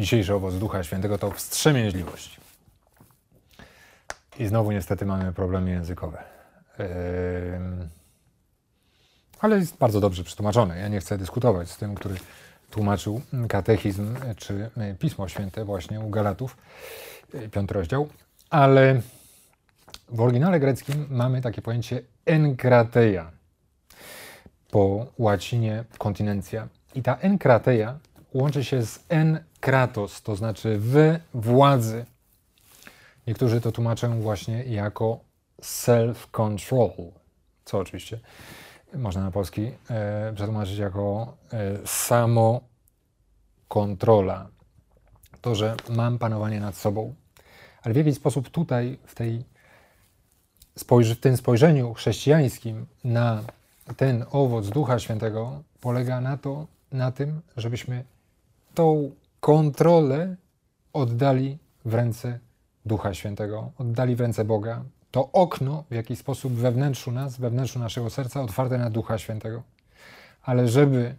dzisiejszy owoc Ducha Świętego to wstrzemięźliwość. I znowu niestety mamy problemy językowe. Ale jest bardzo dobrze przetłumaczone. Ja nie chcę dyskutować z tym, który tłumaczył katechizm czy Pismo Święte właśnie u Galatów, piąty rozdział. Ale w oryginale greckim mamy takie pojęcie enkrateia, po łacinie kontynencja. I ta enkrateia łączy się z enkratos, to znaczy w władzy. Niektórzy to tłumaczą właśnie jako self-control, co oczywiście można na polski e, przetłumaczyć jako e, samokontrola. To, że mam panowanie nad sobą. Ale w jaki sposób tutaj, w, tej, w tym spojrzeniu chrześcijańskim na ten owoc Ducha Świętego polega na, to, na tym, żebyśmy tą kontrolę oddali w ręce Ducha Świętego, oddali w ręce Boga. To okno w jakiś sposób we wnętrzu nas, we wnętrzu naszego serca otwarte na Ducha Świętego. Ale żeby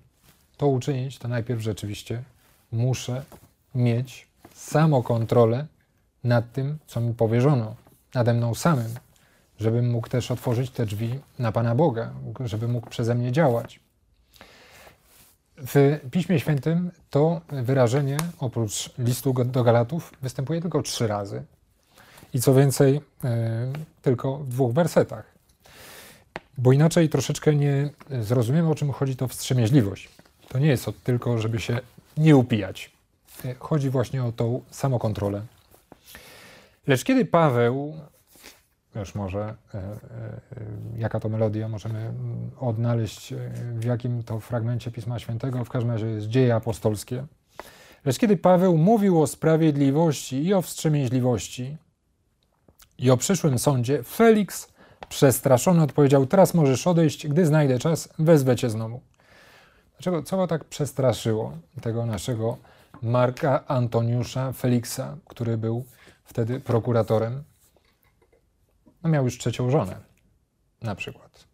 to uczynić, to najpierw rzeczywiście muszę mieć samokontrolę nad tym, co mi powierzono, nade mną samym, żebym mógł też otworzyć te drzwi na Pana Boga, żeby mógł przeze mnie działać. W Piśmie Świętym to wyrażenie, oprócz listu do Galatów, występuje tylko trzy razy. I co więcej, e, tylko w dwóch wersetach. Bo inaczej troszeczkę nie zrozumiemy, o czym chodzi to wstrzemięźliwość. To nie jest tylko, żeby się nie upijać. E, chodzi właśnie o tą samokontrolę. Lecz kiedy Paweł już może e, e, jaka to melodia możemy odnaleźć e, w jakim to fragmencie Pisma Świętego, w każdym razie jest dzieje apostolskie. Lecz kiedy Paweł mówił o sprawiedliwości i o wstrzemięźliwości i o przyszłym sądzie, Felix przestraszony odpowiedział, teraz możesz odejść, gdy znajdę czas, wezwę cię znowu. Dlaczego, co go tak przestraszyło tego naszego Marka Antoniusza Feliksa, który był wtedy prokuratorem? No miał już trzecią żonę, na przykład.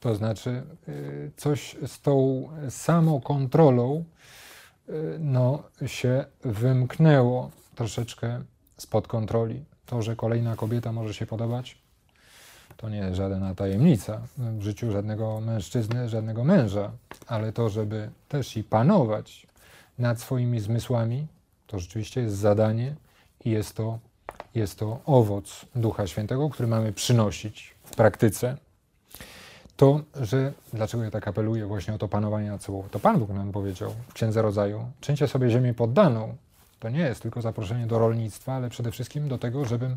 To znaczy, y, coś z tą samokontrolą y, no, się wymknęło troszeczkę spod kontroli. To, że kolejna kobieta może się podobać, to nie jest żadna tajemnica w życiu żadnego mężczyzny, żadnego męża, ale to, żeby też i panować nad swoimi zmysłami, to rzeczywiście jest zadanie i jest to jest to owoc Ducha Świętego, który mamy przynosić w praktyce, to, że dlaczego ja tak apeluję właśnie o to panowanie nad sobą? To Pan Bóg nam powiedział w Księdze Rodzaju, czyńcie sobie ziemię poddaną. To nie jest tylko zaproszenie do rolnictwa, ale przede wszystkim do tego, żebym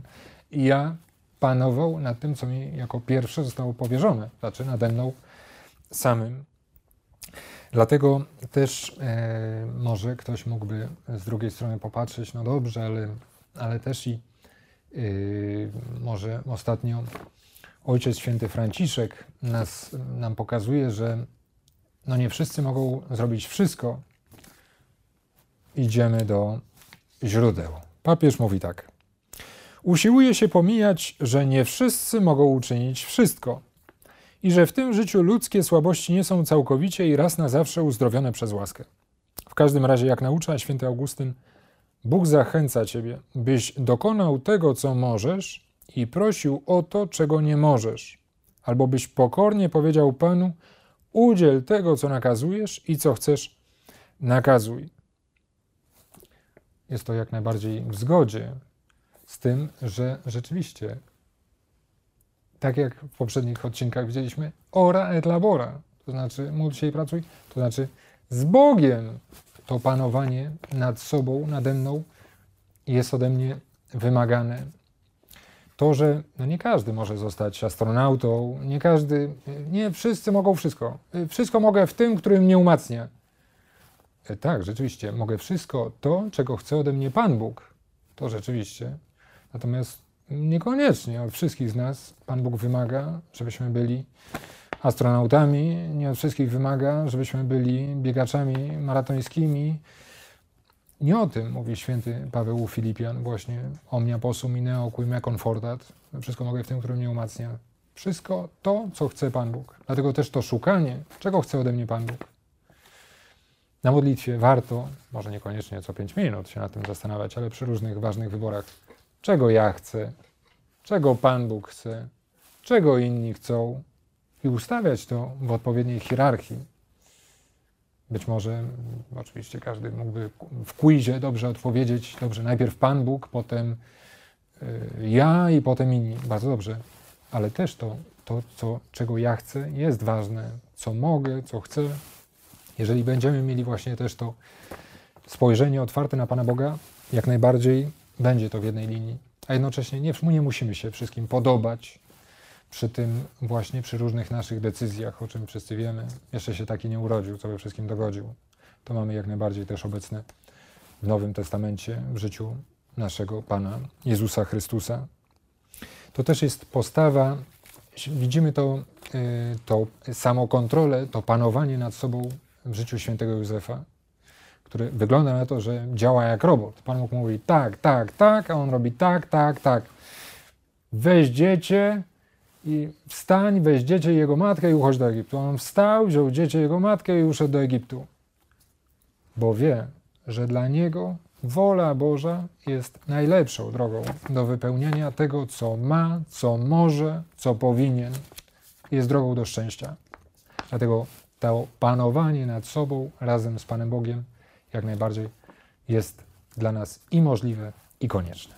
ja panował nad tym, co mi jako pierwsze zostało powierzone, znaczy nade mną samym. Dlatego też e, może ktoś mógłby z drugiej strony popatrzeć, no dobrze, ale, ale też i Yy, może ostatnio Ojciec Święty Franciszek nas, nam pokazuje, że no nie wszyscy mogą zrobić wszystko. Idziemy do źródeł. Papież mówi tak. Usiłuje się pomijać, że nie wszyscy mogą uczynić wszystko i że w tym życiu ludzkie słabości nie są całkowicie i raz na zawsze uzdrowione przez łaskę. W każdym razie, jak naucza święty Augustyn, Bóg zachęca Ciebie, byś dokonał tego, co możesz i prosił o to, czego nie możesz, albo byś pokornie powiedział Panu: Udziel tego, co nakazujesz i co chcesz, nakazuj. Jest to jak najbardziej w zgodzie z tym, że rzeczywiście, tak jak w poprzednich odcinkach widzieliśmy, ora et labora, to znaczy módl się i pracuj, to znaczy z Bogiem to panowanie nad sobą, nade mną jest ode mnie wymagane. To, że no nie każdy może zostać astronautą, nie każdy, nie wszyscy mogą wszystko. Wszystko mogę w tym, który mnie umacnia. E, tak, rzeczywiście, mogę wszystko to, czego chce ode mnie Pan Bóg. To rzeczywiście. Natomiast niekoniecznie od wszystkich z nas Pan Bóg wymaga, żebyśmy byli astronautami, nie od wszystkich wymaga, żebyśmy byli biegaczami maratońskimi. Nie o tym mówi święty Paweł Filipian, właśnie omnia possum in neo me confortat. Wszystko mogę w tym, który mnie umacnia. Wszystko to, co chce Pan Bóg. Dlatego też to szukanie, czego chce ode mnie Pan Bóg. na modlitwie warto, może niekoniecznie co 5 minut się nad tym zastanawiać, ale przy różnych ważnych wyborach, czego ja chcę, czego Pan Bóg chce, czego inni chcą i ustawiać to w odpowiedniej hierarchii. Być może, mm, oczywiście każdy mógłby w quizie dobrze odpowiedzieć, dobrze, najpierw Pan Bóg, potem y, ja i potem inni. Bardzo dobrze, ale też to, to co, czego ja chcę, jest ważne, co mogę, co chcę. Jeżeli będziemy mieli właśnie też to spojrzenie otwarte na Pana Boga, jak najbardziej będzie to w jednej linii. A jednocześnie nie, nie musimy się wszystkim podobać przy tym właśnie, przy różnych naszych decyzjach, o czym wszyscy wiemy. Jeszcze się taki nie urodził, co we wszystkim dogodził. To mamy jak najbardziej też obecne w Nowym Testamencie, w życiu naszego Pana Jezusa Chrystusa. To też jest postawa, widzimy to, y, to samokontrolę, to panowanie nad sobą w życiu świętego Józefa, który wygląda na to, że działa jak robot. Pan Bóg mówi tak, tak, tak, a on robi tak, tak, tak. Weź dziecię i wstań, weź dziecię i jego matkę i uchodź do Egiptu. On wstał, wziął dziecię i jego matkę i uszedł do Egiptu. Bo wie, że dla niego wola Boża jest najlepszą drogą do wypełnienia tego, co ma, co może, co powinien. Jest drogą do szczęścia. Dlatego to panowanie nad sobą razem z Panem Bogiem jak najbardziej jest dla nas i możliwe, i konieczne.